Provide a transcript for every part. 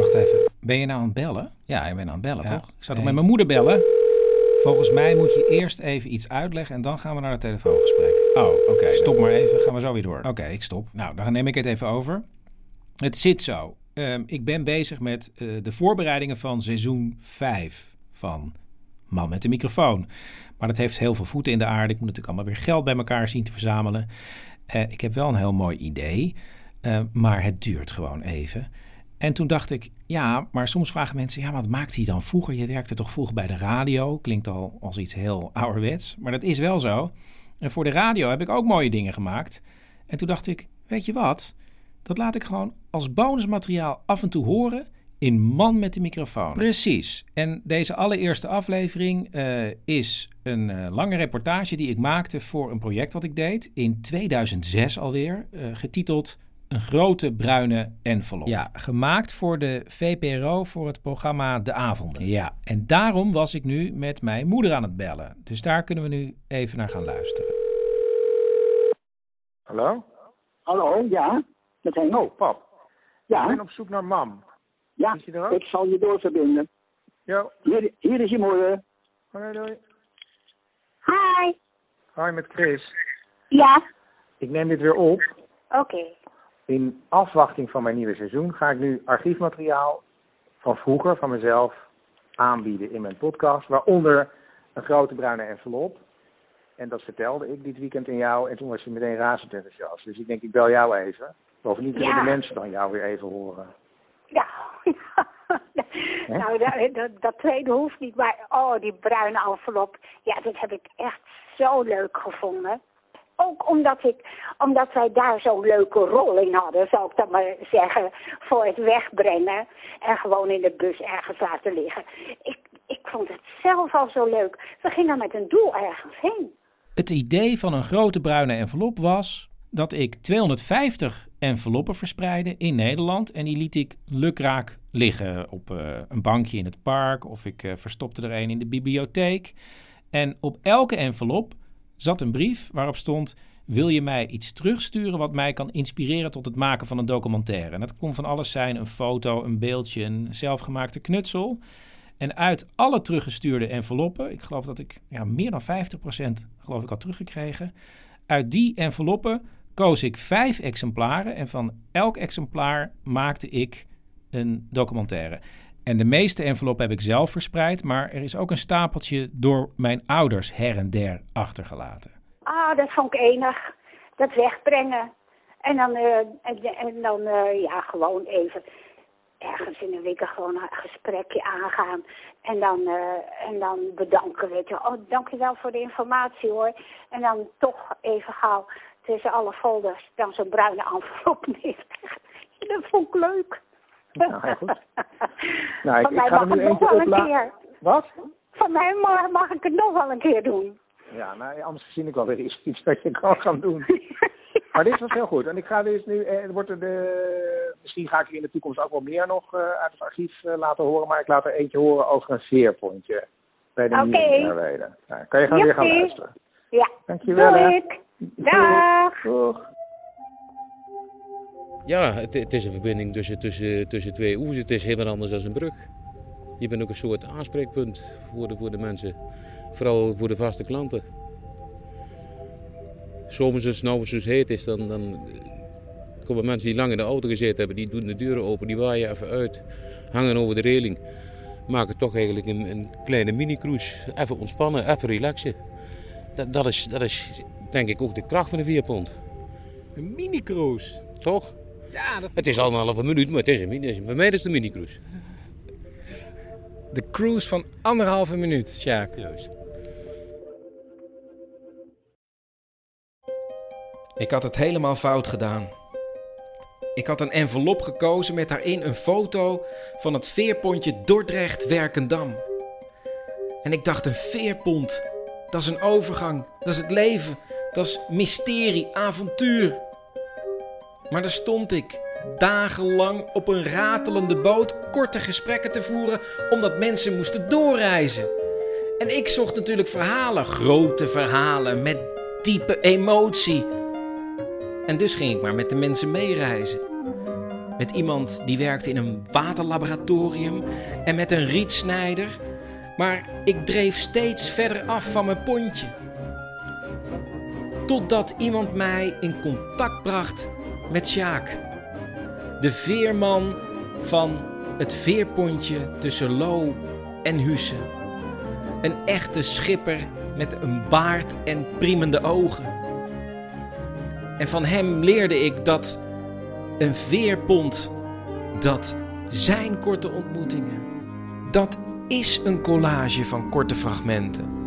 Wacht even. Ben je nou aan het bellen? Ja, ik ben aan het bellen, toch? Ik zou toch met mijn moeder bellen? Volgens mij moet je eerst even iets uitleggen en dan gaan we naar het telefoongesprek. Oh, oké. Stop maar even. Gaan we zo weer door. Oké, ik stop. Nou, dan neem ik het even over. Het zit zo. Ehm, ik ben bezig met eh, de voorbereidingen van seizoen 5 van Man met de microfoon. Maar dat heeft heel veel voeten in de aarde. Ik moet natuurlijk allemaal weer geld bij elkaar zien te verzamelen. Eh, ik heb wel een heel mooi idee, eh, maar het duurt gewoon even. En toen dacht ik, ja, maar soms vragen mensen, ja, wat maakt hij dan vroeger? Je werkte toch vroeger bij de radio? Klinkt al als iets heel ouderwets, maar dat is wel zo. En voor de radio heb ik ook mooie dingen gemaakt. En toen dacht ik, weet je wat? Dat laat ik gewoon als bonusmateriaal af en toe horen in Man met de microfoon. Precies. En deze allereerste aflevering uh, is een uh, lange reportage die ik maakte voor een project wat ik deed in 2006 alweer, uh, getiteld Een grote bruine envelop. Ja, gemaakt voor de VPRO voor het programma De Avonden. Ja, en daarom was ik nu met mijn moeder aan het bellen. Dus daar kunnen we nu even naar gaan luisteren. Hallo? Hallo, ja, met Henk. Oh, pap. Ja. Ik ben op zoek naar mam. Ja, Is je er ook? ik zal je doorverbinden. Jo. Hier, hier is je moeder. Hoi, doei. Hi. Hoi, met Chris. Ja, Ik neem dit weer op. oké. In afwachting van mijn nieuwe seizoen ga ik nu archiefmateriaal van vroeger, van mezelf, aanbieden in mijn podcast. Waaronder een grote bruine envelop. En dat vertelde ik dit weekend in jou. En toen was je meteen razend enthousiast. Dus ik denk, ik bel jou even. Bovendien kunnen Ja. de mensen dan jou weer even horen. Ja. nou, dat, dat, dat tweede hoeft niet, maar oh, die bruine envelop. Ja, dat heb ik echt zo leuk gevonden. Ook omdat, ik, omdat wij daar zo'n leuke rol in hadden, zou ik dan maar zeggen, voor het wegbrengen en gewoon in de bus ergens laten liggen. Ik, ik vond het zelf al zo leuk. We gingen met een doel ergens heen. Het idee van een grote bruine envelop was dat ik 250 enveloppen verspreidde in Nederland. En die liet ik lukraak liggen op eh, een bankje in het park of ik eh, verstopte er een in de bibliotheek. En op elke envelop zat een brief waarop stond: Wil je mij iets terugsturen wat mij kan inspireren tot het maken van een documentaire? En dat kon van alles zijn: een foto, een beeldje, een zelfgemaakte knutsel. En uit alle teruggestuurde enveloppen, ik geloof dat ik ja, meer dan 50% geloof ik had teruggekregen. Uit die enveloppen koos ik vijf exemplaren en van elk exemplaar maakte ik een documentaire. En de meeste enveloppen heb ik zelf verspreid, maar er is ook een stapeltje door mijn ouders her en der achtergelaten. Ah, dat vond ik enig. Dat wegbrengen. En dan, eh, en, dan eh, ja, gewoon even ergens in de winkel gewoon een gesprekje aangaan. En dan, eh, en dan bedanken, weet je. Oh, dankjewel voor de informatie hoor. En dan toch even gauw tussen alle folders dan zo'n bruine envelop neerleggen. Dat vond ik leuk. Nou, heel goed. Nou, ik, Van ik mij ga er mag nu het nog eentje wel een keer. Wat? Van mij mag, mag ik het nog wel een keer doen. Ja, nou, anders zie ik wel weer iets, iets dat je kan gaan doen. Maar dit was heel goed. En ik ga dus nu, eh, wordt er de, misschien ga ik er in de toekomst ook wel meer nog eh, uit het archief eh, laten horen. Maar ik laat er eentje horen over een veerpontje bij de Merwede. Nou, kan je gewoon weer gaan luisteren. Ja, Dankjewel. doe hè. ik. Dag. Doeg. Ja, het, het is een verbinding tussen, tussen, tussen twee oevers. Het is heel wat anders dan een brug. Je bent ook een soort aanspreekpunt voor de, voor de mensen. Vooral voor de vaste klanten. Zomers als het nou eens heet is, dan, dan komen mensen die lang in de auto gezeten hebben. Die doen de deuren open, die waaien even uit. Hangen over de reling. Maken toch eigenlijk een, een kleine mini-cruise. Even ontspannen, even relaxen. Dat, dat, is, dat is denk ik ook de kracht van de vierpont. Een mini-cruise. Toch? Ja, dat... Het is anderhalve minuut, maar het is een mini. Bij mij is het een mini-cruise. de cruise van anderhalve minuut, Sjaak. Juist. Ik had het helemaal fout gedaan. Ik had een envelop gekozen met daarin een foto van het veerpontje Dordrecht-Werkendam. En ik dacht, een veerpont, dat is een overgang, dat is het leven, dat is mysterie, avontuur. Maar daar stond ik, dagenlang op een ratelende boot korte gesprekken te voeren omdat mensen moesten doorreizen. En ik zocht natuurlijk verhalen, grote verhalen met diepe emotie. En dus ging ik maar met de mensen meereizen. Met iemand die werkte in een waterlaboratorium en met een rietsnijder. Maar ik dreef steeds verder af van mijn pontje. Totdat iemand mij in contact bracht met Sjaak. De veerman van het veerpontje tussen Lo en Husse. Een echte schipper met een baard en priemende ogen. En van hem leerde ik dat een veerpont, dat zijn korte ontmoetingen, dat is een collage van korte fragmenten.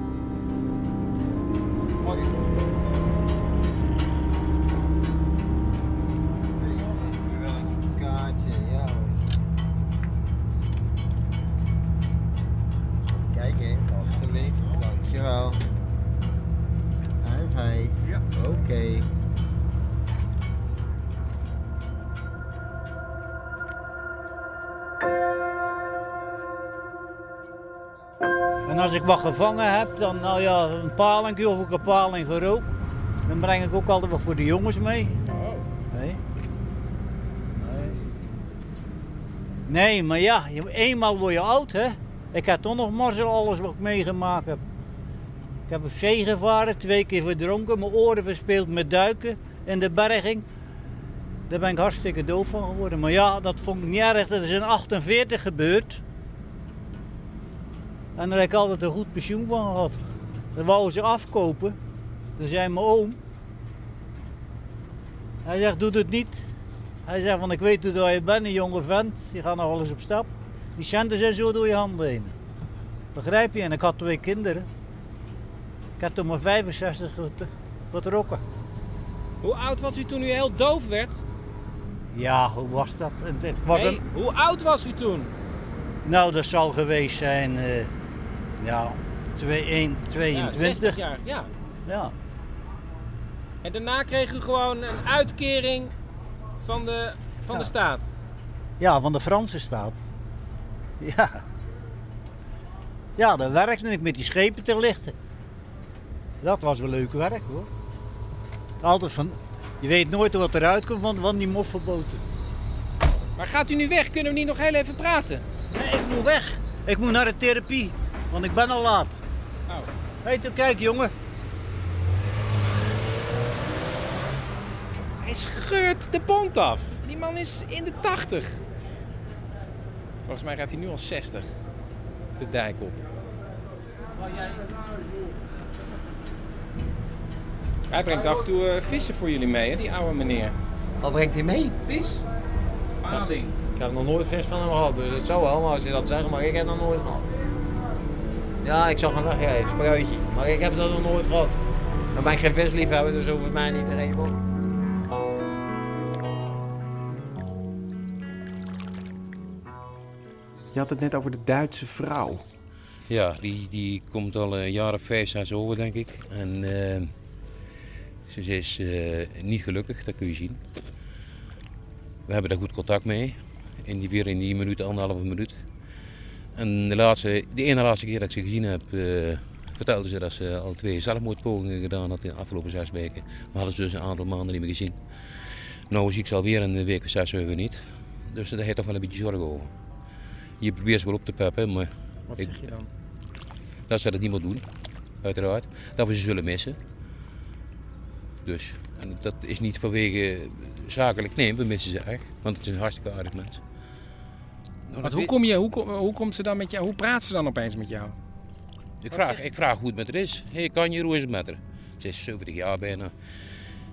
Ik wat gevangen heb, dan nou ja, een palingje of ik een paling gerookt. Dan breng ik ook altijd wat voor de jongens mee. Nee. Nee. Maar ja, eenmaal word je oud, hè. Ik heb toch nog mazzel alles wat ik meegemaakt heb. Ik heb op zee gevaren, twee keer verdronken, mijn oren verspeeld met duiken in de berging. Daar ben ik hartstikke doof van geworden. Maar ja, dat vond ik niet erg. Dat is in 48 gebeurd. En daar heb ik altijd een goed pensioen van gehad. Dat wouden ze afkopen. Toen zei mijn oom. Hij zegt, doe het niet. Hij zegt, van ik weet hoe dat je bent, een jonge vent. Je gaat nog wel eens op stap. Die centen zijn zo door je handen heen. Begrijp je? En ik had twee kinderen. Ik heb toen maar 65 get- getrokken. Hoe oud was u toen u heel doof werd? Ja, hoe was dat? Het was Nee, een, Hoe oud was u toen? nou, dat zal geweest zijn, eh, ja, 2, 1, Ja, 22. 60 jaar. Ja. Ja. En daarna kreeg u gewoon een uitkering van de, van de staat. Ja, van de Franse staat. Ja. Ja, dan werkte ik met die schepen te lichten. Dat was wel leuk werk hoor. Altijd van, je weet nooit wat eruit komt van, van die moffenboten. Maar gaat u nu weg? Kunnen we niet nog heel even praten? Nee, ik moet weg. Ik moet naar de therapie, want ik ben al laat. Oh. Hé, hey, kijk jongen. Hij scheurt de pont af. Die man is in de 80. Volgens mij gaat hij nu al 60. De dijk op. Hij brengt af en toe eh, vissen voor jullie mee, hè, die oude meneer. Wat brengt hij mee? Vis? Paling. Ik heb nog nooit vis van hem gehad, dus het zou wel, maar als je dat zegt, maar ik heb nog nooit gehad. Ja, ik zag hem wegrijden, spruitje. Maar ik heb dat nog nooit gehad. Dan ben ik geen visliefhebber, dus hoeft het mij niet te regelen. Je had het net over de Duitse vrouw. Ja, die, die komt al een jaar of vijf, zes over, denk ik. En eh, ze is eh, niet gelukkig, dat kun je zien. We hebben daar goed contact mee. In die, weer in die minuut, anderhalve minuut. En de, laatste, de ene laatste keer dat ik ze gezien heb, eh, vertelde ze dat ze al twee zelfmoordpogingen gedaan had in de afgelopen zes weken. We hadden ze dus een aantal maanden niet meer gezien. Nou zie ik ze alweer een week of zes, zeven niet. Dus daar heb je toch wel een beetje zorgen over. Je probeert ze wel op te peppen, maar Wat Ik- zeg je dan? dat ze dat niet meer doen, uiteraard. Dat we ze zullen missen. Dus, en dat is niet vanwege zakelijk, nee, we missen ze echt. Want het is een hartstikke aardig mens. Nou, Want hoe, kom je, hoe, hoe komt ze dan met jou? Hoe praat ze dan opeens met jou? ik, vraag, ik vraag hoe het met haar is. Hé, hey, kan je, hoe is het met haar? Ze is 70 jaar bijna.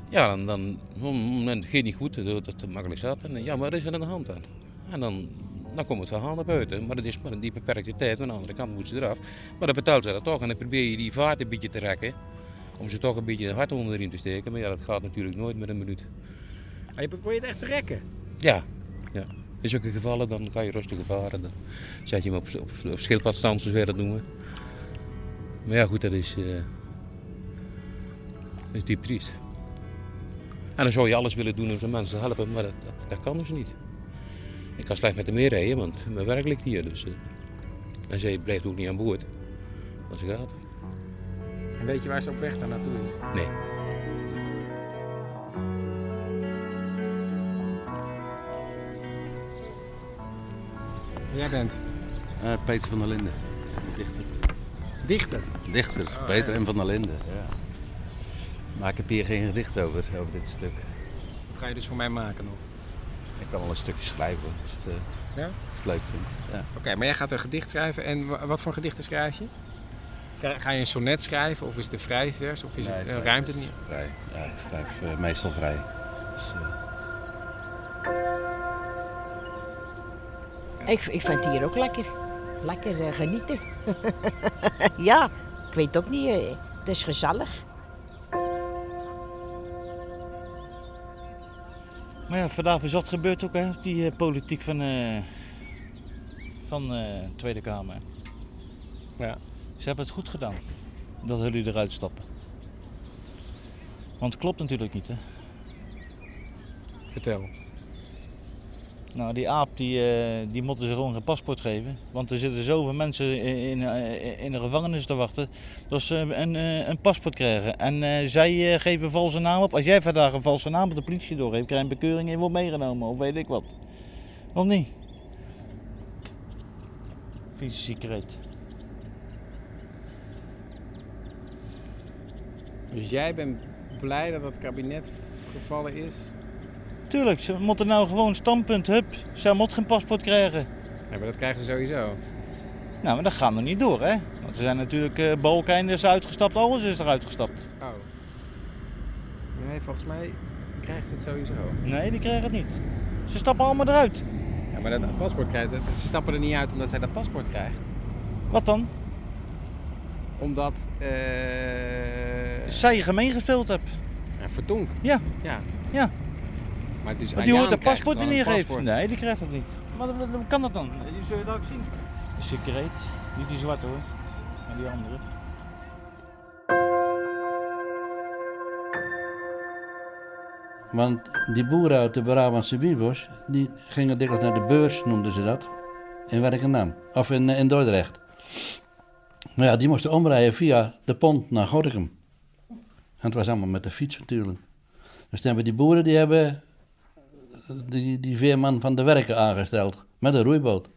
Ja, dan, dan, hmm, dan gaat niet goed, dat dat het makkelijk zat. En, ja, maar wat is er aan de hand dan? En dan, dan komt het verhaal naar buiten. Maar dat is maar in die beperkte tijd, aan de andere kant moet ze eraf. Maar dan vertelt ze dat toch en dan probeer je die vaart een beetje te rekken. Om ze toch een beetje de hart onder de riem te steken. Maar ja, dat gaat natuurlijk nooit met een minuut. Ah, je probeert echt te rekken. Ja. In zulke gevallen dan ga je rustig varen. Dan zet je hem op, op, op schildpadstand, zoals wij dat noemen. Maar ja, goed, dat is, eh, dat is diep triest. En dan zou je alles willen doen om zo'n mensen te helpen, maar dat, dat, dat kan dus niet. Ik kan slecht met hem meerijden, want mijn werk ligt hier. Dus, eh, en zij blijft ook niet aan boord als ze gaat. En weet je waar ze op weg naar naartoe is? Nee. Jij bent Eh, Peter van der Linden. Dichter. dichter. Dichter. Oh, Peter ja. M. van der Linden. Ja. Maar ik heb hier geen gedicht over, over dit stuk. Dat ga je dus voor mij maken nog. Ik kan wel een stukje schrijven als het, eh, Ja? als het leuk vindt. Ja. Oké, maar jij gaat een gedicht schrijven. En wa- wat voor gedichten schrijf je? Ga je een sonnet schrijven? Of is het een vrij vers? Of is Nee, het, vrij. ruimt het niet? Vrij. Ja, ik schrijf eh, meestal vrij. Dus, Ik, ik vind het hier ook lekker. Lekker eh, genieten. ja, ik weet ook niet. eh, het is gezellig. Maar ja, vandaag is dat gebeurd ook, hè? Die eh, politiek van, eh, van eh, de Tweede Kamer. Ja. Ze hebben het goed gedaan dat jullie eruit stappen. Want het klopt natuurlijk niet, hè? Vertel. Nou, die aap, die, eh, die moeten ze gewoon geen paspoort geven. Want er zitten zoveel mensen in, eh, in de gevangenis te wachten dat ze een, eh, een paspoort krijgen. En zij geven een valse naam op. Als jij vandaag een valse naam op de politie doorgeeft, krijg je een bekeuring en wordt meegenomen. Of weet ik wat. Of niet? Vieze secret. Dus jij bent blij dat het kabinet gevallen is? Tuurlijk, ze moeten nou gewoon standpunt, hup. Zij moet geen paspoort krijgen. Ja, maar dat krijgen ze sowieso. Nou, maar dat gaat nog niet door, hè? Want er zijn natuurlijk uh, Balkijnen is uitgestapt, alles is eruit gestapt. Oh. Nee, volgens mij krijgt ze het sowieso. Nee, die krijgen het niet. Ze stappen allemaal eruit. Ja, maar dat paspoort krijgt ze. Ze stappen er niet uit omdat zij dat paspoort krijgt. Wat dan? Omdat... eh Zij je gemeen gespeeld hebt. Ja, vertonk. Ja. Ja. Ja. Maar dus Want die hoort een een paspoort die niet geeft. geeft. Nee, die krijgt dat niet. Maar hoe kan dat dan? Die zul je dat ook zien. De secret. Niet die zwarte hoor. Maar die andere. Want die boeren uit de Brabantse Bierbos, die gingen dikwijls naar de beurs, noemden ze dat. In Werkendam. Of in, in Dordrecht. Maar ja, die moesten omrijden via de pont naar Gorinchem. En het was allemaal met de fiets natuurlijk. Dus toen hebben die boeren, die hebben die, die veerman van de werken aangesteld. Met een roeiboot.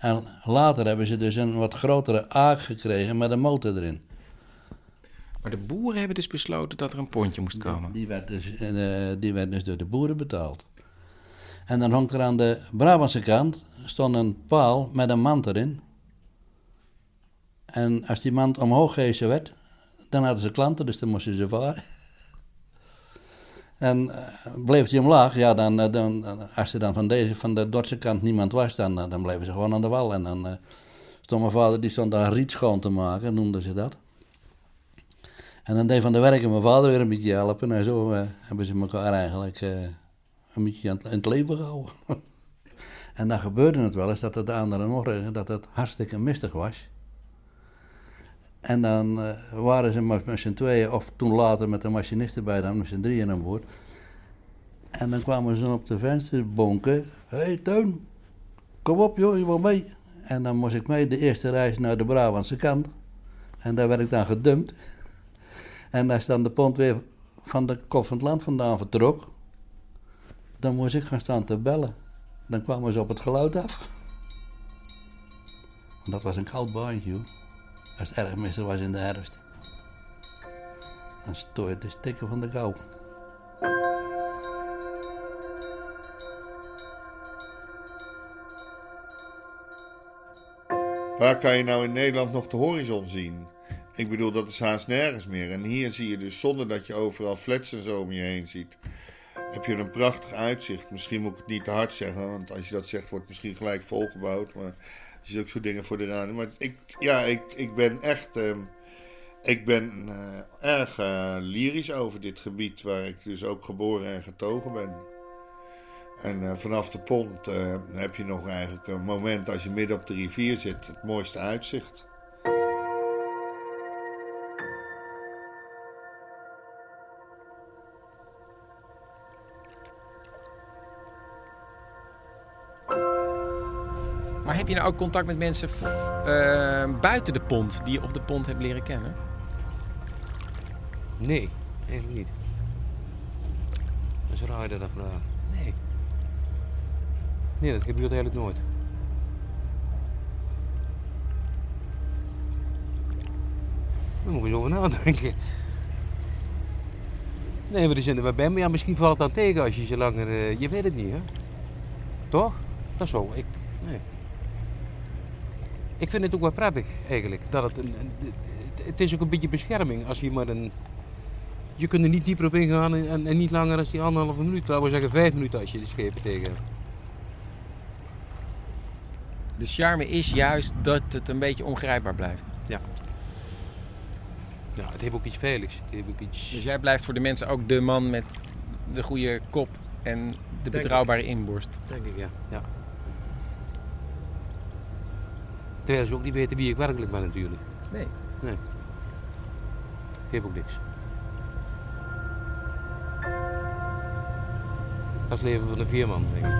En later hebben ze dus een wat grotere aak gekregen met een motor erin. Maar de boeren hebben dus besloten dat er een pontje moest komen. Die werd dus, eh, die werd dus door de boeren betaald. En dan hangt er aan de Brabantse kant stond een paal met een mand erin. En als die mand omhoog gehezen werd, dan hadden ze klanten, dus dan moesten ze varen. En eh, bleef die omlaag, ja, dan, eh, dan, als er dan van, deze, van de Dordtse kant niemand was, dan, eh, dan bleven ze gewoon aan de wal. En dan stond mijn vader, die stond daar riet schoon te maken, noemden ze dat. En dan deed van de werken mijn vader weer een beetje helpen. En zo hebben ze elkaar eigenlijk een beetje aan het, in het leven gehouden. en dan gebeurde het wel eens dat het de andere morgen dat het hartstikke mistig was. En dan eh, waren ze met, z'n tweeën, of toen later met de machinisten bij dan, met z'n drieën aan boord. En dan kwamen ze op de vensterbonken. Hé hey, Teun, kom op joh, je wil mee. En dan moest ik mee de eerste reis naar de Brabantse kant. En daar werd ik dan gedumpt. En als dan de pont weer van de kop van het land vandaan vertrok, dan moest ik gaan staan te bellen. Dan kwamen ze op het geluid af. Dat was een koud baantje, hoor. Als het erg mistig was in de herfst. Dan stoor je te stikken van de kou. Waar kan je nou in Nederland nog de horizon zien? Ik bedoel, dat is haast nergens meer. En hier zie je dus, zonder dat je overal flats en zo om je heen ziet, heb je een prachtig uitzicht. Misschien moet ik het niet te hard zeggen, want als je dat zegt, wordt het misschien gelijk volgebouwd. Maar ook zo dingen voor de raden. Maar ik, ja, ik, ik ben echt. ehm, ik ben eh, erg eh, lyrisch over dit gebied, waar ik dus ook geboren en getogen ben. En eh, vanaf de pont heb je nog eigenlijk een moment als je midden op de rivier zit, het mooiste uitzicht. Maar heb je nou ook contact met mensen ehm, buiten de pond die je op de pond hebt leren kennen? Nee, eigenlijk niet. Dan is raar dat vraag. Nee. Nee, dat gebeurt eigenlijk nooit. Daar moet je over nadenken. Nee, we zijn er wel bij. Maar ja, misschien valt het dan tegen als je ze langer... Eh, je weet het niet, hè? Toch? Dat is zo. Ik, nee ik vind het ook wel prettig, eigenlijk. Dat het, een, het, is ook een beetje bescherming als je maar een... Je kunt er niet dieper op ingaan en, en, en niet langer dan die anderhalve minuut. Laten we zeggen vijf minuten als je de schepen tegen hebt. De charme is juist dat het een beetje ongrijpbaar blijft. Ja. Ja, het heeft ook iets veiligs. Het heeft ook iets... Dus jij blijft voor de mensen ook de man met de goede kop en de betrouwbare inborst. Denk ik, ja. ja. Terwijl ze ook niet weten wie ik werkelijk ben natuurlijk. Nee. Nee. Geef ook niks. Dat is het leven van een veerman, denk ik.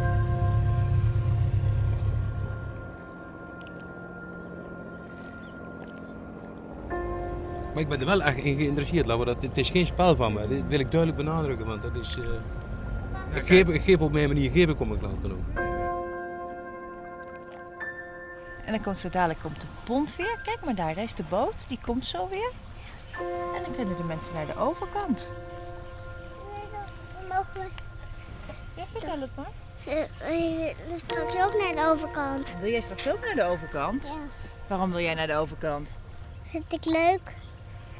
Maar ik ben er wel echt in geïnteresseerd. Dat, het is geen spel van me. Dat wil ik duidelijk benadrukken, want dat is... eh, ik, geef, ik geef op mijn manier, geef ik om mijn klanten ook. En dan komt zo dadelijk komt de pont weer. Kijk maar daar, daar is de boot. Die komt zo weer. En dan kunnen de mensen naar de overkant. Mogen we Ja, vertel het maar. eh, eh, straks ook naar de overkant? Wil jij straks ook naar de overkant? Ja. Waarom wil jij naar de overkant? Vind ik leuk.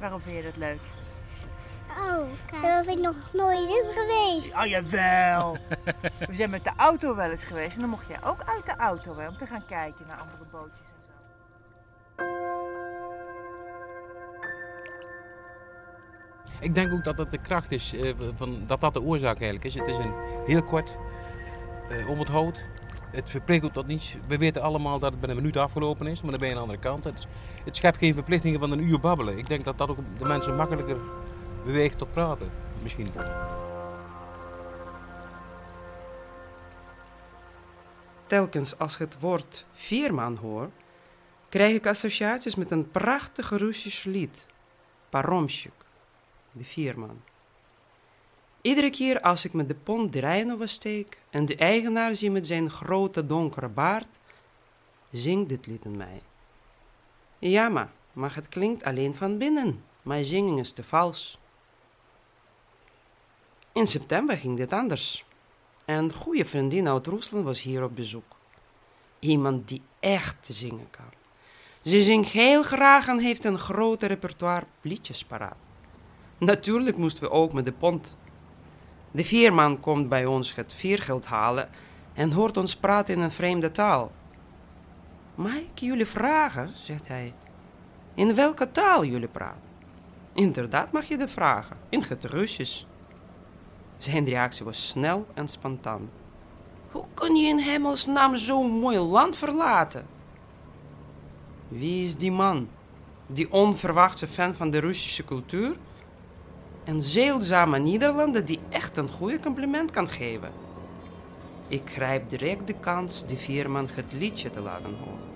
Waarom vind je dat leuk? Oh, daar was ik nog nooit in geweest. Oh jawel. We zijn met de auto wel eens geweest. En dan mocht jij ook uit de auto hè, om te gaan kijken naar andere bootjes en zo. Ik denk ook dat dat de kracht is, eh, van, dat dat de oorzaak eigenlijk is. Het is een heel kort eh, om het hout. Het verprikkelt tot niets. We weten allemaal dat het binnen een minuut afgelopen is, maar dan ben je aan de andere kant. Het, het schept geen verplichtingen van een uur babbelen. Ik denk dat dat ook de mensen makkelijker beweegt tot praten. Misschien. Telkens als ik het woord veerman hoor, krijg ik associaties met een prachtig Russisch lied, Paromshik, de veerman. Iedere keer als ik met de pont de Rijn oversteek en de eigenaar zie met zijn grote donkere baard, zingt dit lied in mij. Ja, maar, maar het klinkt alleen van binnen. Mijn zinging is te vals. In september ging dit anders. Een goede vriendin uit Rusland was hier op bezoek. Iemand die echt zingen kan. Ze zingt heel graag en heeft een groot repertoire liedjes paraat. Natuurlijk moesten we ook met de pont. De veerman komt bij ons het viergeld halen en hoort ons praten in een vreemde taal. Mag ik jullie vragen, zegt hij, in welke taal jullie praten? Inderdaad mag je dit vragen, in het Russisch. Zijn reactie was snel en spontaan. Hoe kun je in hemelsnaam zo'n mooi land verlaten? Wie is die man? Die onverwachte fan van de Russische cultuur? Een zeldzame Nederlander die echt een goede compliment kan geven. Ik grijp direct de kans de veerman het liedje te laten horen.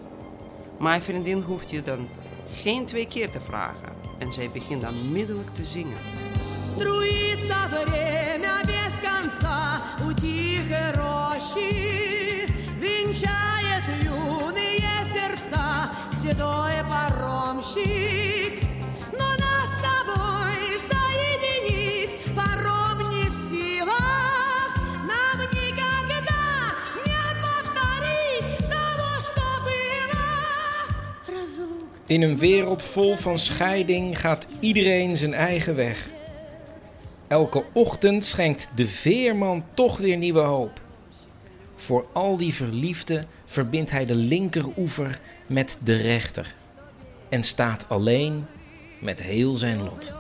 Mijn vriendin hoeft je dan geen twee keer te vragen en zij begint onmiddellijk te zingen. Струится время без конца у тихой рощи, Венчает юные сердца седой паромщик. Но нас с тобой соединить паром не в силах, Нам никогда не повторить того, что было. Разлука In een wereld vol van scheiding gaat iedereen zijn eigen weg. Elke ochtend schenkt de veerman toch weer nieuwe hoop. Voor al die verliefden verbindt hij de linkeroever met de rechter. En staat alleen met heel zijn lot.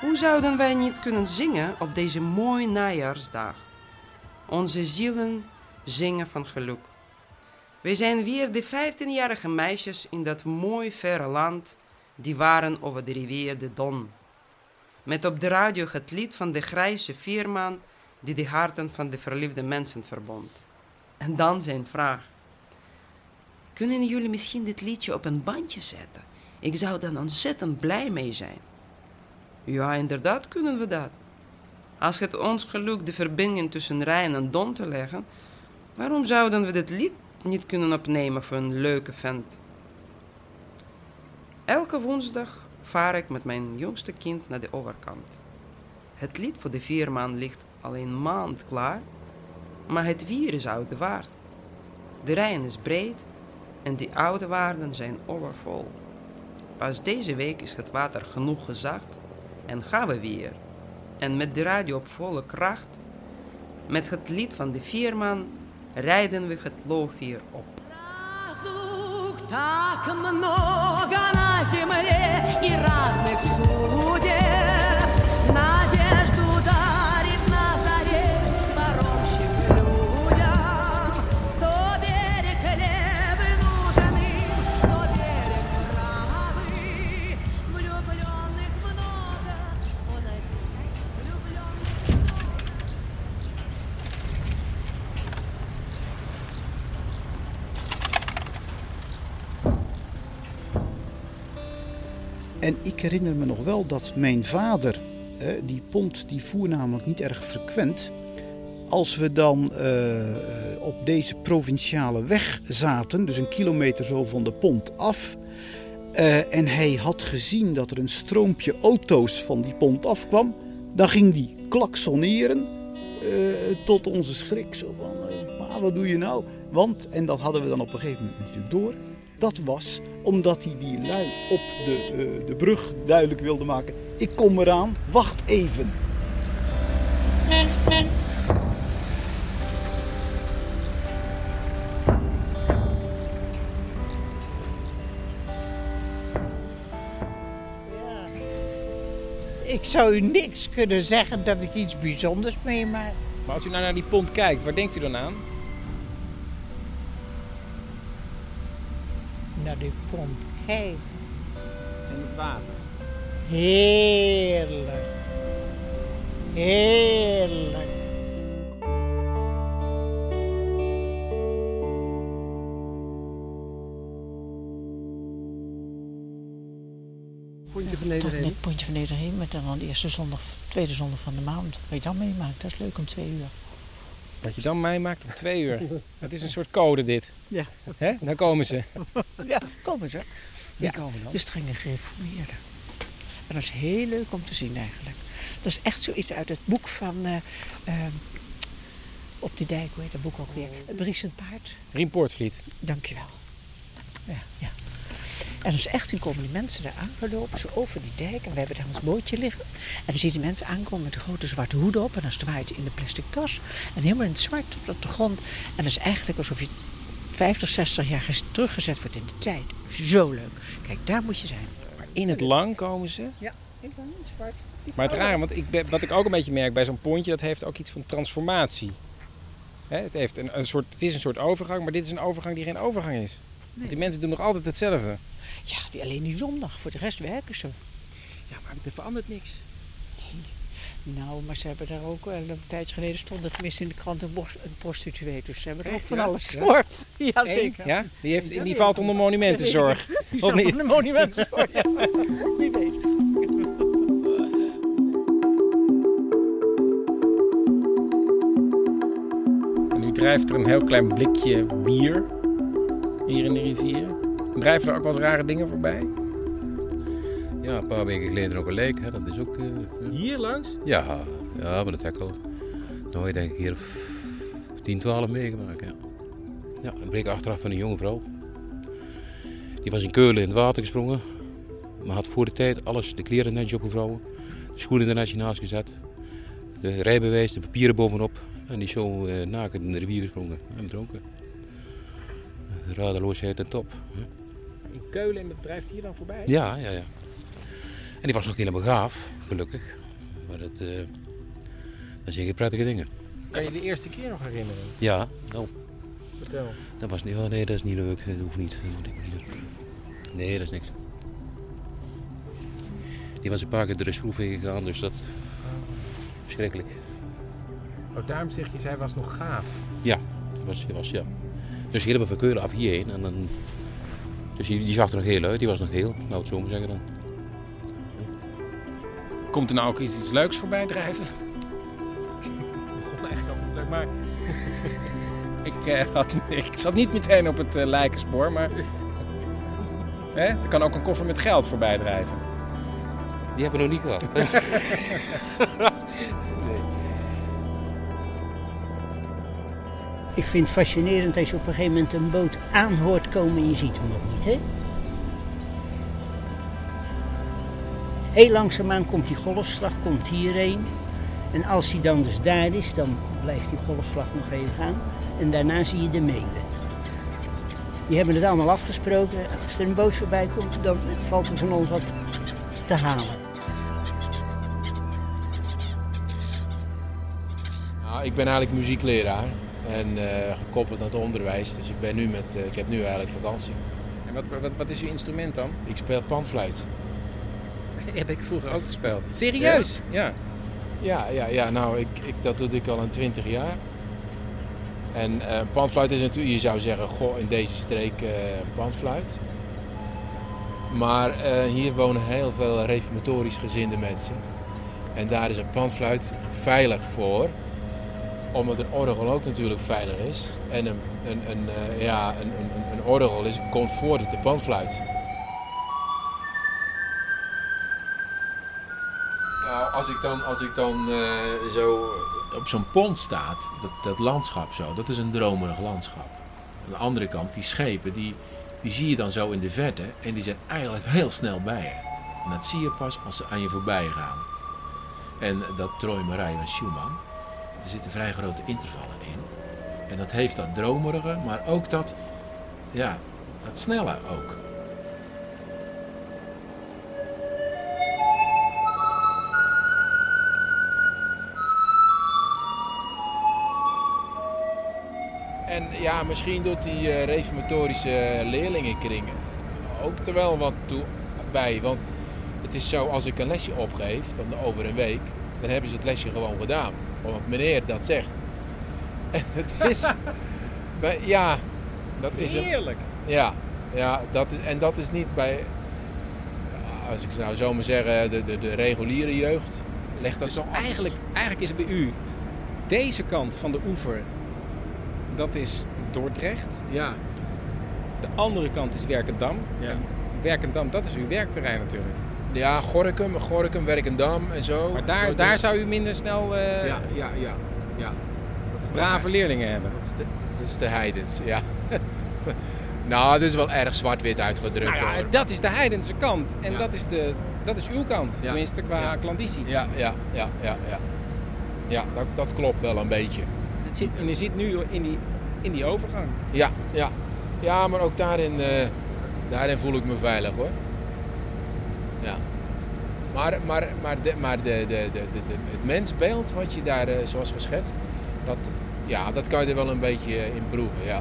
Hoe zouden wij niet kunnen zingen op deze mooie najaarsdag? Onze zielen zingen van geluk. We zijn weer de 15-jarige meisjes in dat mooi verre land die waren over de rivier de Don. Met op de radio het lied van de grijze veerman die de harten van de verliefde mensen verbond. En dan zijn vraag. Kunnen jullie misschien dit liedje op een bandje zetten? Ik zou dan ontzettend blij mee zijn. Ja, inderdaad kunnen we dat. Als het ons gelukt de verbinding tussen Rijn en Don te leggen, waarom zouden we dit lied niet kunnen opnemen voor een leuke vent? Elke woensdag vaar ik met mijn jongste kind naar de overkant. Het lied voor de vierman ligt al een maand klaar, maar het wier is oude waard. De Rijn is breed en die oude waarden zijn overvol. Pas deze week is het water genoeg gezacht en gaan we weer. En met de radio op volle kracht, met het lied van de vierman, Райден выход Low Fear Op. Разлук так много на земле и разных судьб. En ik herinner me nog wel dat mijn vader, die pont die voer namelijk niet erg frequent. Als we dan eh, op deze provinciale weg zaten, dus een kilometer zo van de pont af. eh, en hij had gezien dat er een stroompje auto's van die pont afkwam. Dan ging die klaksoneren eh, tot onze schrik. Zo van, pa, wat doe je nou? Want, en dat hadden we dan op een gegeven moment natuurlijk door. Dat was omdat hij die lui op de, eh, de brug duidelijk wilde maken. Ik kom eraan, wacht even. Ik zou u niks kunnen zeggen dat ik iets bijzonders meemaak. Maar als u nou naar die pont kijkt, waar denkt u dan aan? Naar die pont kijk. En het water. Heerlijk. Heerlijk. Pontje van Nederheen. net Pontje van Nederheen, met dan de eerste zondag, tweede zondag van de maand. Wat je dan meemaakt, dat is leuk om twee uur. Wat je dan meemaakt om twee uur. Het is een soort code dit. Ja. Hè? Daar komen ze. Ja, komen ze. Die Ja, komen dan. de strenge gereformeerden. En dat is heel leuk om te zien eigenlijk. Dat is echt zoiets uit het boek van... eh, ehm, op de dijk, hoe heet dat boek ook weer? Het Briesend Paard. Rien Poortvliet. Dankjewel. Ja, ja. En dus echt, toen komen die mensen daar aangelopen, zo over die dijk. En we hebben daar ons bootje liggen. En dan zie je die mensen aankomen met een grote zwarte hoed op. En dan zwaait in de plastic tas. En helemaal in het zwart op de grond. En dat is eigenlijk alsof je 50, 60 jaar teruggezet wordt in de tijd. Zo leuk. Kijk, daar moet je zijn. Maar in het lang komen ze. Ja, ik ben in zwart. Maar het rare, want ik, ben- wat ik ook een beetje merk bij zo'n pontje, dat heeft ook iets van transformatie. Hè, het, heeft een, een soort, het is een soort overgang, maar dit is een overgang die geen overgang is. Want die mensen doen nog altijd hetzelfde. Ja, die, alleen die zondag. Voor de rest werken ze. Ja, maar er verandert niks. Nou, maar ze hebben daar ook wel een tijdje geleden stond er tenminste in de krant een, bos- een prostituee. Dus ze hebben er ook van ja? alles Ja? voor. Ja, zeker. Ja? Die, heeft, die valt onder monumentenzorg. Die niet? onder monumentenzorg, ja. Wie weet. En nu drijft er een heel klein blikje bier hier in de rivier. Drijven er ook wel eens rare dingen voorbij? Ja, een paar weken geleden nog een leek. Hè. Dat is ook... eh, ja. Hier langs? Ja, ja, maar dat heb ik al nooit denk ik hier 10, 12 meegemaakt. Ja. ja, een bleek achteraf van een jonge vrouw. Die was in Keulen in het water gesprongen. Maar had voor de tijd alles, de kleren netjes opgevouwen. De schoenen er netjes naast gezet. De rijbewijs, de papieren bovenop. En die is zo eh, nakend in de rivier gesprongen en dronken. Radeloosheid en top. Hè. In Keulen en dat drijft hier dan voorbij? Ja, ja, ja. En die was nog helemaal gaaf, gelukkig. Maar dat, eh dat zijn geen prettige dingen. Kan je de eerste keer nog herinneren? Ja, nou, Vertel. dat was niet, oh nee, dat is niet leuk. Dat hoeft niet. Dat ik niet doen. Nee, dat is niks. Die was een paar keer door de schroef heen gegaan, dus dat... Verschrikkelijk. Oh, daarom zeg je, zij was nog gaaf. Ja, was, was ja. Dus helemaal van Keulen af hierheen. En dan, dus die, die zag er nog heel uit, die was nog heel, nou het zo maar zeggen dan. Komt er nou ook iets, iets leuks voorbij drijven? natuurlijk. Maar ik, eh, had, ik zat niet meteen op het eh, lijkenspoor, maar... Hè? Er kan ook een koffer met geld voorbij drijven. Die hebben we nog niet gehad. Ik vind het fascinerend als je op een gegeven moment een boot aan hoort komen en je ziet hem nog niet, hè? Heel langzaamaan komt die golfslag, komt hierheen. En als hij dan dus daar is, dan blijft die golfslag nog even gaan. En daarna zie je de meeuwen. Die hebben het allemaal afgesproken. Als er een boot voorbij komt, dan valt er van ons wat te halen. Nou, ik ben eigenlijk muziekleraar en eh, gekoppeld aan het onderwijs. Dus ik, ben nu met, eh, ik heb nu eigenlijk vakantie. En wat, wat, wat is uw instrument dan? Ik speel panfluit. Heb ik vroeger ook gespeeld. Serieus? Ja. Ja, ja, ja nou, ik, ik, dat doe ik al een twintig jaar. En eh panfluit is natuurlijk, je zou zeggen, goh, in deze streek eh panfluit. Maar hier wonen heel veel reformatorisch gezinde mensen. En daar is een panfluit veilig voor. Omdat een orgel ook natuurlijk veilig is. En een, een, een, eh, ja, een, een, een orgel is, komt voor de panfluit. Nou, als ik dan, als ik dan eh, zo op zo'n pont staat, dat, dat landschap zo, dat is een dromerig landschap. Aan de andere kant, die schepen, die, die zie je dan zo in de verte en die zijn eigenlijk heel snel bij je. En dat zie je pas als ze aan je voorbij gaan. En dat Trooimerij van Schumann, er zitten vrij grote intervallen in. En dat heeft dat dromerige, maar ook dat, ja, dat snelle ook. En ja, misschien doet die eh, reformatorische leerlingenkringen ook er wel wat toe bij. Want het is zo, als ik een lesje opgeef, dan over een week, dan hebben ze het lesje gewoon gedaan. Omdat meneer dat zegt. En het is... ja, dat is... een- Heerlijk. ja, ja dat is, en dat is niet bij... Als ik nou zo maar zeggen, de, de, de reguliere jeugd legt dat Dus zo eigenlijk, eigenlijk is bij u deze kant van de oever, dat is Dordrecht. Ja. De andere kant is Werkendam. En Werkendam, dat is uw werkterrein natuurlijk. Ja, Gorkum, Gorkum, Werkendam en zo. Maar daar, daar zou u minder snel eh, Ja, ja, ja. ja. brave leerlingen hebben. Dat is de, dat is de heidens, ja. nou, dat is wel erg zwart-wit uitgedrukt. Nou ja, hoor. dat is de heidense kant. En Ja. dat, is de, dat is uw kant. Ja. Tenminste qua klanditie. Ja, ja, ja, ja. Ja, ja dat, dat klopt wel een beetje. Het zit, en u zit nu in die, in die overgang. Ja, ja. Ja, maar ook daarin, eh, daarin voel ik me veilig hoor. Maar, maar, maar, de, maar de, de, de, de, het mensbeeld wat je daar eh, zoals geschetst, dat, ja, dat kan je er wel een beetje in proeven, ja.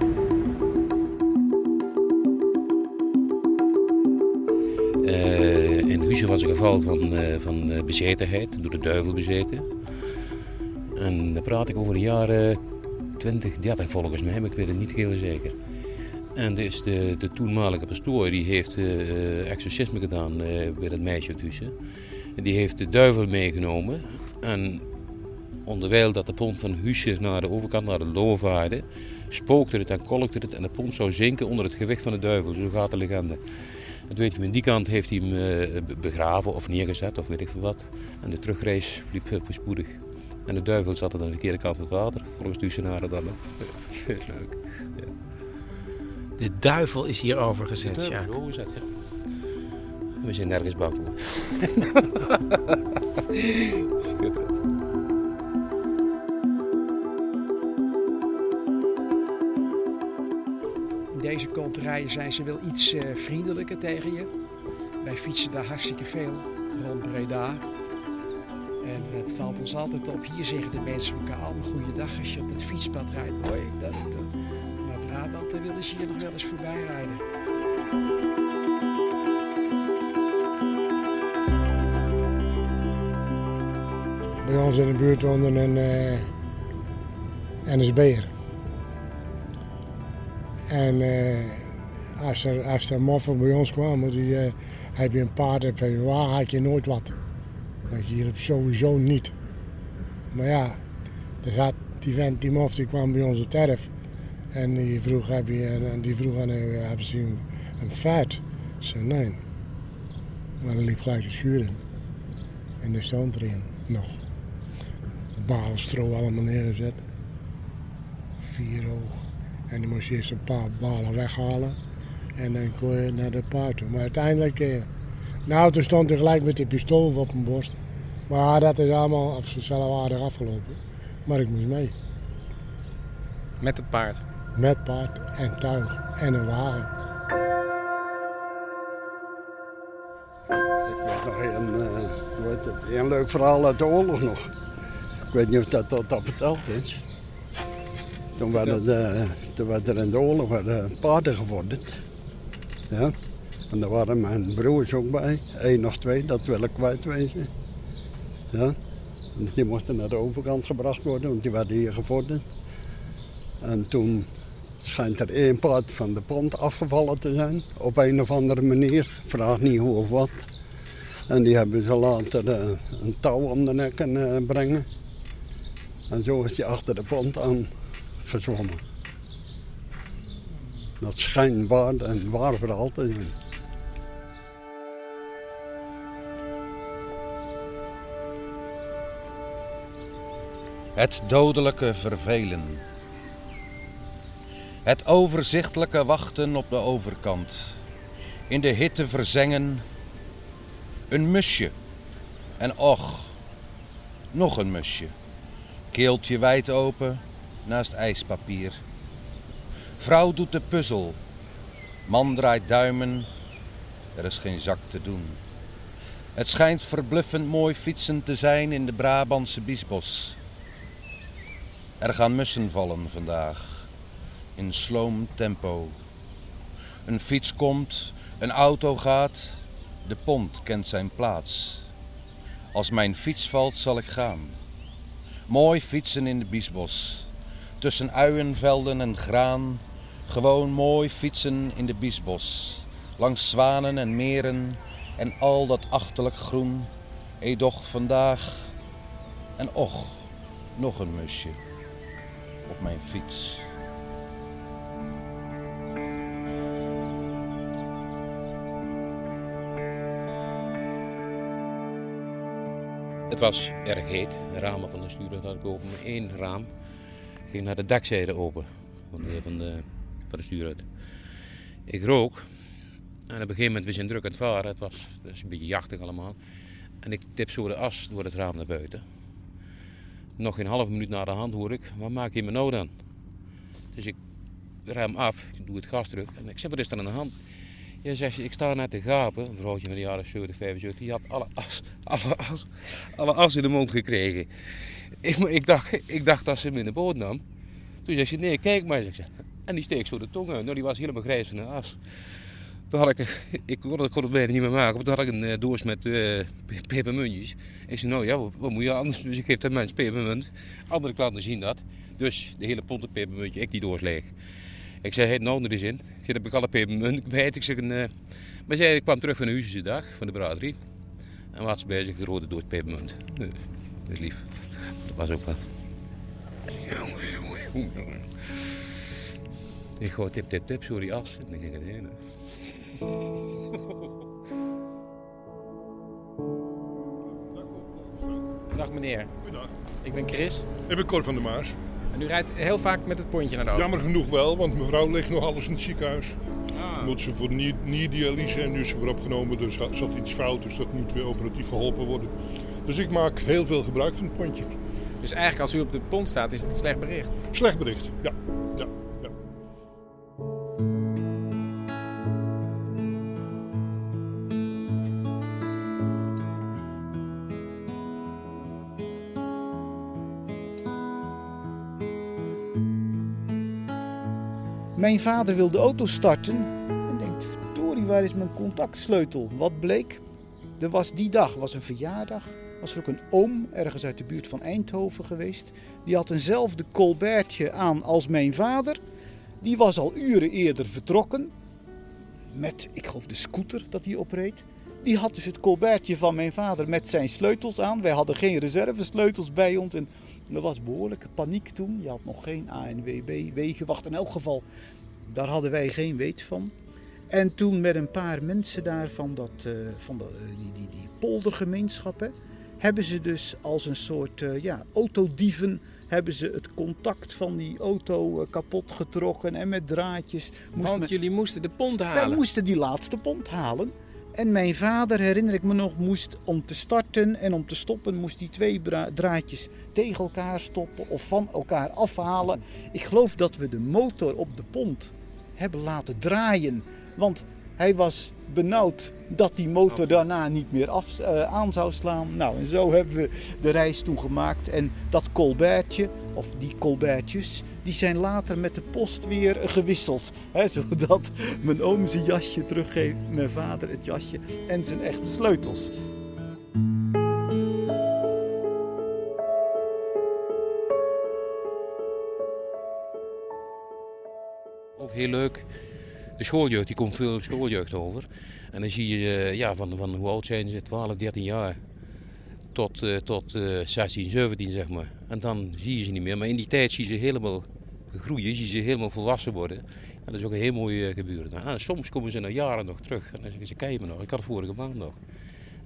Eh, in Huizen was een geval van, eh, van eh, bezetenheid, door de duivel bezeten. En daar praat ik over de jaren 20, 30 volgens mij, maar ik weet het niet heel zeker. En dus de, de toenmalige pastoor die heeft eh exorcisme gedaan eh, bij dat meisje uit Huizen. En die heeft de duivel meegenomen. En onderwijl dat de pont van Huisje naar de overkant, naar de Loo vaarde, spookte het en kolkte het en de pont zou zinken onder het gewicht van de duivel. Zo gaat de legende. Dat weet je, aan die kant heeft hij hem eh, be- begraven of neergezet of weet ik veel wat. En de terugreis eh, voorspoedig. En de duivel zat aan de verkeerde kant van het water, volgens de Huissenaren dan. Leuk. Ja. De duivel is hier overgezet, De ja. is. We zijn nergens bang voor. In deze konterijen zijn ze wel iets eh, vriendelijker tegen je. Wij fietsen daar hartstikke veel rond Breda. En het valt ons altijd op. Hier zeggen de mensen elkaar allemaal goeiedag als je op dat fietspad rijdt. Hoi, dat, dat. Brabant, daar willen ze hier nog wel eens voorbij rijden. Bij ons in de buurt woonde een eh NSB'er. En eh, als, er, als er moffen bij ons kwamen, die, eh, heb je een paard, heb je een had je nooit wat. Want je hier hebt sowieso niet. Maar ja, er zat Die vent, die mof, die kwam bij op terf. En die vroeg, heb je, en, die vroeg aan hem, hebben ze een? Ik zei, nee. Maar er liep gelijk de schuur in. En er stond erin, nog. Balen stro allemaal neergezet. Vier oog. En die moest je eerst een paar balen weghalen. En dan kon je naar de paard. Maar uiteindelijk... Eh, nou, toen stond hij gelijk met die pistool op mijn borst. Maar dat is allemaal op zichzelf aardig afgelopen. Maar ik moest mee. Met het paard. Met paard en tuig en een wagen. Ik weet nog een, eh, het, een leuk verhaal uit de oorlog nog. Ik weet niet of dat, dat, dat verteld is. Toen werden, de, toen werden er in de oorlog werden paarden gevorderd. Ja. En daar waren mijn broers ook bij. Eén nog twee, dat wil ik kwijtwezen. Ja. En die moesten naar de overkant gebracht worden, want die werden hier gevorderd. En toen schijnt er één paard van de pont afgevallen te zijn. Op een of andere manier. Vraag niet hoe of wat. En die hebben ze later eh, een touw om de nek kunnen eh, brengen. En zo is hij achter de pont aan gezwommen. Dat schijnt waar en waar verhaal te zijn. Het dodelijke vervelen. Het overzichtelijke wachten op de overkant. In de hitte verzengen. Een musje. En och, nog een musje. Keeltje wijd open naast ijspapier. Vrouw doet de puzzel. Man draait duimen. Er is geen zak te doen. Het schijnt verbluffend mooi fietsen te zijn in de Brabantse biesbos. Er gaan mussen vallen vandaag, in sloom tempo. Een fiets komt, een auto gaat, de pont kent zijn plaats. Als mijn fiets valt, zal ik gaan. Mooi fietsen in de biesbos, tussen uienvelden en graan. Gewoon mooi fietsen in de biesbos, langs zwanen en meren en al dat achterlijk groen. Edoch vandaag en och, nog een musje op mijn fiets. Was erg heet. De ramen van de stuurrad had ik open. Maar één raam ging naar de dakzijde open. Van de, van de, van de stuurrad. Ik rook. En op een gegeven moment, we zijn druk aan het varen. Het was dus een beetje jachtig allemaal. En ik tip zo de as door het raam naar buiten. Nog geen half minuut na de hand hoor ik, wat maak je me nou dan? Dus ik ruim af, ik doe het gas terug en ik zeg, wat is er aan de hand? Ja, zegt ze, ik sta net te gapen, een vrouwtje van de jaren 70, 75, die had alle as, alle as, alle as in de mond gekregen. Ik, ik, dacht, ik dacht dat ze hem in de boot nam. Toen zei ze, nee, kijk maar. Zeg ze. En die steek zo de tong uit. Nou, die was helemaal grijs van de as. Toen had ik, ik kon het, kon het bijna niet meer maken, maar toen had ik een eh, doos met eh, pe- pepermuntjes. Ik zei, nou ja, wat, moet je anders? Dus ik geef de mensen pepermunt. Andere klanten zien dat. Dus de hele pond pepermuntje, ik die doos leeg. Ik zei, het nou er eens in. Ik zei, heb ik alle pepermunt kwijt. Ik zeg, een, eh, maar zij kwam terug van de Huisjesche dag, van de braderie. En wat ze bij zich, een rode doos pepermunt. Dat is lief. Dat was ook wat. Jongens, jongens, jongens. Ik gooi tip, tip, tip, sorry as. En dan ging het heen. Dag meneer. Ik ben Chris. Ik ben Cor van der Maas. En u rijdt heel vaak met het pontje naar de auto. Jammer genoeg wel, want mevrouw ligt nog alles in het ziekenhuis. Moet ze voor nier- nierdialyse en nu is ze weer opgenomen, dus er zat iets fout, dus dat moet weer operatief geholpen worden. Dus ik maak heel veel gebruik van het pontje. Dus eigenlijk als u op de pont staat, is het een slecht bericht. Slecht bericht, ja. Mijn vader wil de auto starten en denkt, verdorie, waar is mijn contactsleutel? Wat bleek? Er was die dag was een verjaardag. Was er ook een oom ergens uit de buurt van Eindhoven geweest. Die had eenzelfde colbertje aan als mijn vader. Die was al uren eerder vertrokken. Met, ik geloof, de scooter dat hij opreed. Die had dus het colbertje van mijn vader met zijn sleutels aan. Wij hadden geen reservesleutels bij ons. En er was behoorlijke paniek toen. Je had nog geen ANWB, wegenwacht. In elk geval, daar hadden wij geen weet van. En toen met een paar mensen daar van, dat, eh, van de, eh, die, die, die poldergemeenschappen... hebben ze dus als een soort eh, ja, autodieven... hebben ze het contact van die auto kapot getrokken en met draadjes. Want men- jullie moesten de pont wij halen. moesten die laatste pont halen. En mijn vader, herinner ik me nog, moest om te starten en om te stoppen, moest die twee draadjes tegen elkaar stoppen of van elkaar afhalen. Ik geloof dat we de motor op de pont hebben laten draaien. Want hij was benauwd dat die motor daarna niet meer af, eh, aan zou slaan. Nou, en zo hebben we de reis toen gemaakt. En dat colbertje, of die colbertjes, die zijn later met de post weer gewisseld. Hè, zodat mijn oom zijn jasje teruggeeft, mijn vader het jasje en zijn echte sleutels. Ook heel leuk. De schooljeugd, die komt veel schooljeugd over. En dan zie je, eh, ja, van, van hoe oud zijn ze? 12, 13 jaar. Tot, eh, tot eh 16, 17 zeg maar. En dan zie je ze niet meer. Maar in die tijd zie je ze helemaal groeien, zie je ze helemaal volwassen worden. En dat is ook een heel mooi eh, gebeuren. Nou, soms komen ze na jaren nog terug. En dan zeggen ze, kijk me nog, ik had vorige maand nog.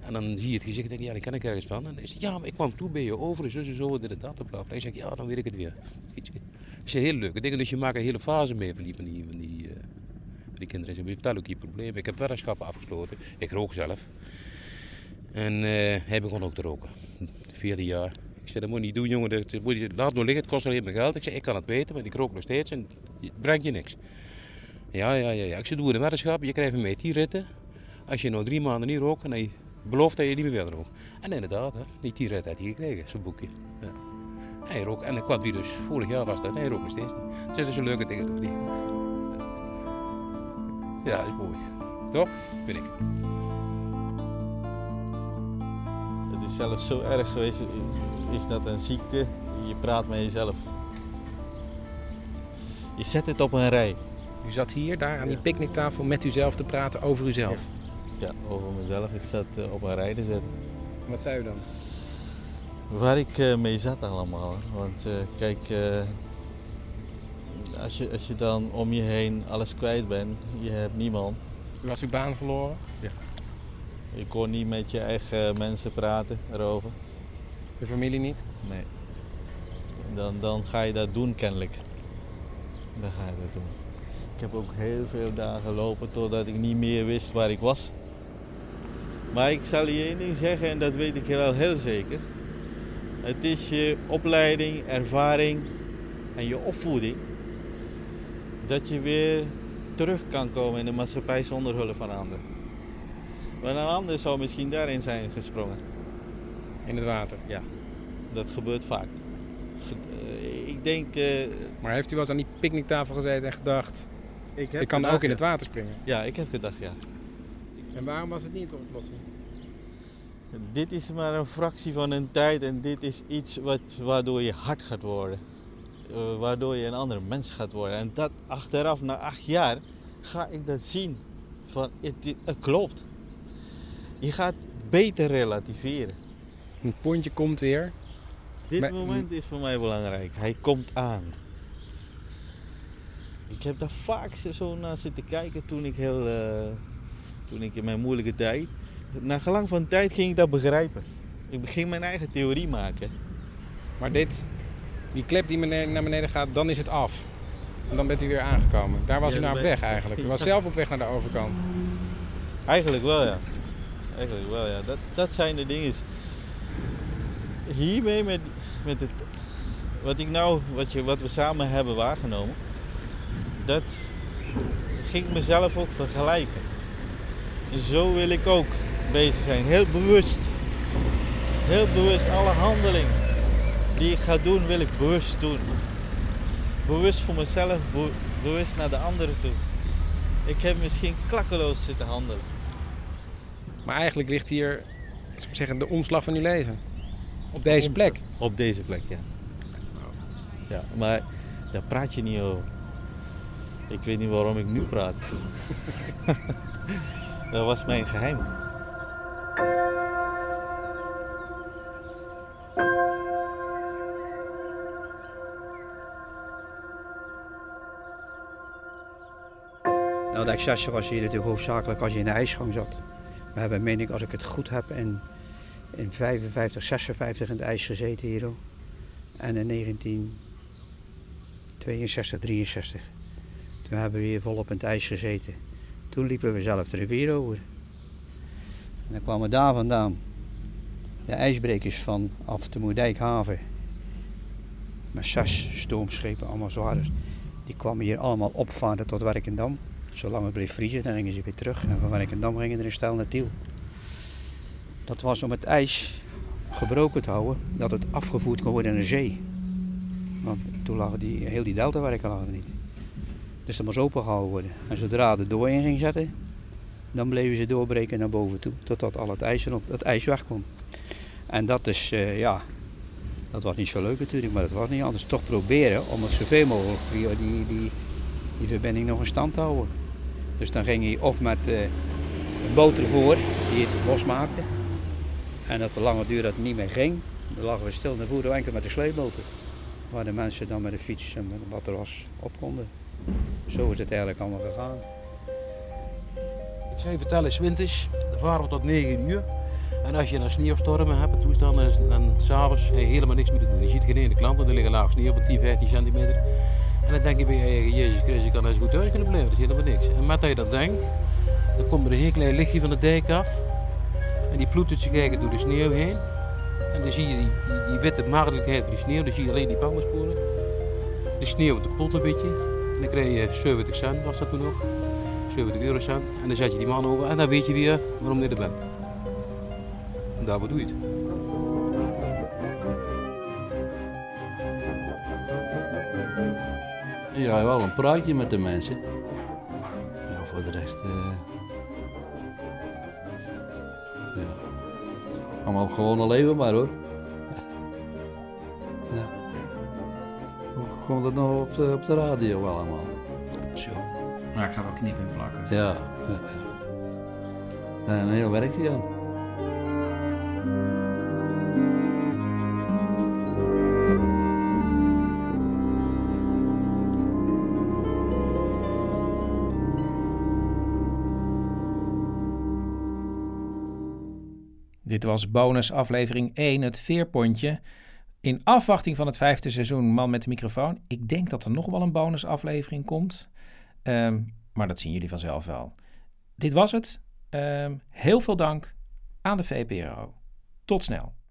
En dan zie je het gezicht en denk je, ja, daar ken ik ergens van. En dan is ja, maar ik kwam toe bij je over, zo zo, dit en dat. Bla, bla. En zeg ik, ja, dan weet ik het weer. Het zijn heel leuke dingen, dus je maakt een hele fase mee van die, van die, van die, die kinderen. Ze vertellen ook je problemen. Ik heb weddenschappen afgesloten. Ik rook zelf. En eh, hij begon ook te roken. 14 jaar. Ik zei, dat moet je niet doen, jongen. Dat moet je, laat nou liggen, het kost alleen maar geld. Ik zei, ik kan het weten, want ik rook nog steeds en het brengt je niks. Ja, ja, ja. ja. Ik zei, doe een weddenschap. Je krijgt mee 10 ritten. Als je nou drie maanden niet rookt, en hij belooft dat je niet meer verder rookt. En inderdaad, hè, die 10 ritten had hij gekregen, zo'n boekje. Ja. Hij rookt, en ik kwam hier dus, vorig jaar was dat, hij rookt nog steeds niet. Dus dat zijn leuke dingen, toch niet? Ja, dat is mooi. Toch? Vind ik. Het is zelfs zo erg geweest, is dat een ziekte, je praat met jezelf. Je zet het op een rij. U zat hier, daar aan die picknicktafel met uzelf te praten over uzelf. Ja, over mezelf. Ik zat eh, op een rij te zetten. Wat zei u dan? Waar ik eh, mee zat allemaal. Want eh, kijk, eh, als, je, als je dan om je heen alles kwijt bent, je hebt niemand. U was uw baan verloren? Ja. Je kon niet met je eigen mensen praten erover. De familie niet? Nee. Dan, dan ga je dat doen kennelijk. Dan ga je dat doen. Ik heb ook heel veel dagen gelopen totdat ik niet meer wist waar ik was. Maar ik zal je één ding zeggen en dat weet ik wel heel zeker. Het is je opleiding, ervaring en je opvoeding dat je weer terug kan komen in de maatschappij zonder hulp van anderen. Want een ander zou misschien daarin zijn gesprongen. In het water? Ja, dat gebeurt vaak. Ge- eh, Ik denk... eh, Maar heeft u wel eens aan die picknicktafel gezeten en gedacht... Ik, ik kan gedacht, ook in het water springen? Ja, ik heb gedacht ja. En waarom was het niet de oplossing? Dit is maar een fractie van een tijd en dit is iets wat, waardoor je hard gaat worden. Eh, waardoor je een ander mens gaat worden. En dat achteraf, na acht jaar, ga ik dat zien. Van, het, het, het klopt. Je gaat beter relativeren. Een pontje komt weer. Dit Maar- moment is voor mij belangrijk. Hij komt aan. Ik heb daar vaak zo- zo naar zitten kijken toen ik, heel, eh, toen ik in mijn moeilijke tijd. Na gelang van tijd ging ik dat begrijpen. Ik ging mijn eigen theorie maken. Maar dit, die klep die naar beneden gaat, dan is het af. En dan bent u weer aangekomen. Daar was Ja, u naar op weg eigenlijk. U was zelf op weg naar de overkant. Eigenlijk wel, ja. Eigenlijk wel, ja. Dat, dat zijn de dingen. Hiermee met, met het, wat ik nou, wat, je, wat we samen hebben waargenomen, dat ging ik mezelf ook vergelijken. En zo wil ik ook bezig zijn, heel bewust. Heel bewust, alle handelingen die ik ga doen, wil ik bewust doen. Bewust voor mezelf, be- bewust naar de anderen toe. Ik heb misschien klakkeloos zitten handelen. Maar eigenlijk ligt hier, zeggen, de omslag van uw leven. Op deze plek. Op deze plek, ja. Ja, maar daar praat je niet over. Ik weet niet waarom ik nu praat. dat was mijn geheim. De was hier natuurlijk hoofdzakelijk als je in de ijsgang zat. We hebben, meen ik, als ik het goed heb, in, in 55, 56 in het ijs gezeten hier. En in 1962, 63. Toen hebben we hier volop in het ijs gezeten. Toen liepen we zelf de rivier over. En dan kwamen daar vandaan de ijsbrekers van af de Moerdijkhaven. Met zes stoomschepen, allemaal zware. Die kwamen hier allemaal opvaren tot Werkendam. Zolang het bleef vriezen, dan gingen ze weer terug. En van Werkendam gingen er een stel naar Tiel. Dat was om het ijs gebroken te houden, dat het afgevoerd kon worden in de zee. Want toen lagen die, heel die deltawerken lagen niet. Dus dat moest opengehouden worden. En zodra de door in ging zetten, dan bleven ze doorbreken naar boven toe. Totdat al het ijs, erop, het ijs wegkwam. En dat is, eh, ja, dat was niet zo leuk natuurlijk, maar dat was niet anders. Toch proberen om het zoveel mogelijk die, die, die, die verbinding nog in stand te houden. Dus dan ging hij of met eh, een boot ervoor die het losmaakte. En op de lange duur dat het niet meer ging, dan lagen we stil en dan voeren we enkel met de sleepboten. Waar de mensen dan met de fiets en met wat er was op konden. Zo is het eigenlijk allemaal gegaan. Ik zei vertellen, winters, varen we tot 9 uur. En als je dan sneeuwstormen hebt, toestanden, dan s'avonds heb helemaal niks meer te doen. Je ziet geen ene klant, er liggen laag sneeuw van 10, 15 centimeter. En dan denk je bij je eigen, jezus Christus, ik kan eens goed thuis kunnen blijven, dat is helemaal niks. En met dat je dat denkt, dan komt er een heel klein lichtje van de dijk af. En die ploetert eigenlijk door de sneeuw heen. En dan zie je die, die, die witte maagdelijkheid van die sneeuw, dan zie je alleen die paddensporen. De sneeuw de pot een beetje. En dan krijg je 70 cent, was dat toen nog. 70 eurocent. En dan zet je die man over en dan weet je weer waarom je er bent. En daarvoor doe je het. Ja, wel een praatje met de mensen. Ja, voor de rest. eh, ja. Allemaal gewoon een leven maar hoor. Ja. Hoe komt het nog op de, op de radio allemaal? Zo. Maar ik ga wel knippen en plakken. Ja, ja, ja. Daar een heel werkje aan. Dit was bonus aflevering 1, het veerpontje. In afwachting van het vijfde seizoen Man met de microfoon. Ik denk dat er nog wel een bonus aflevering komt. Ehm, maar dat zien jullie vanzelf wel. Dit was het. Ehm, heel veel dank aan de VPRO. Tot snel.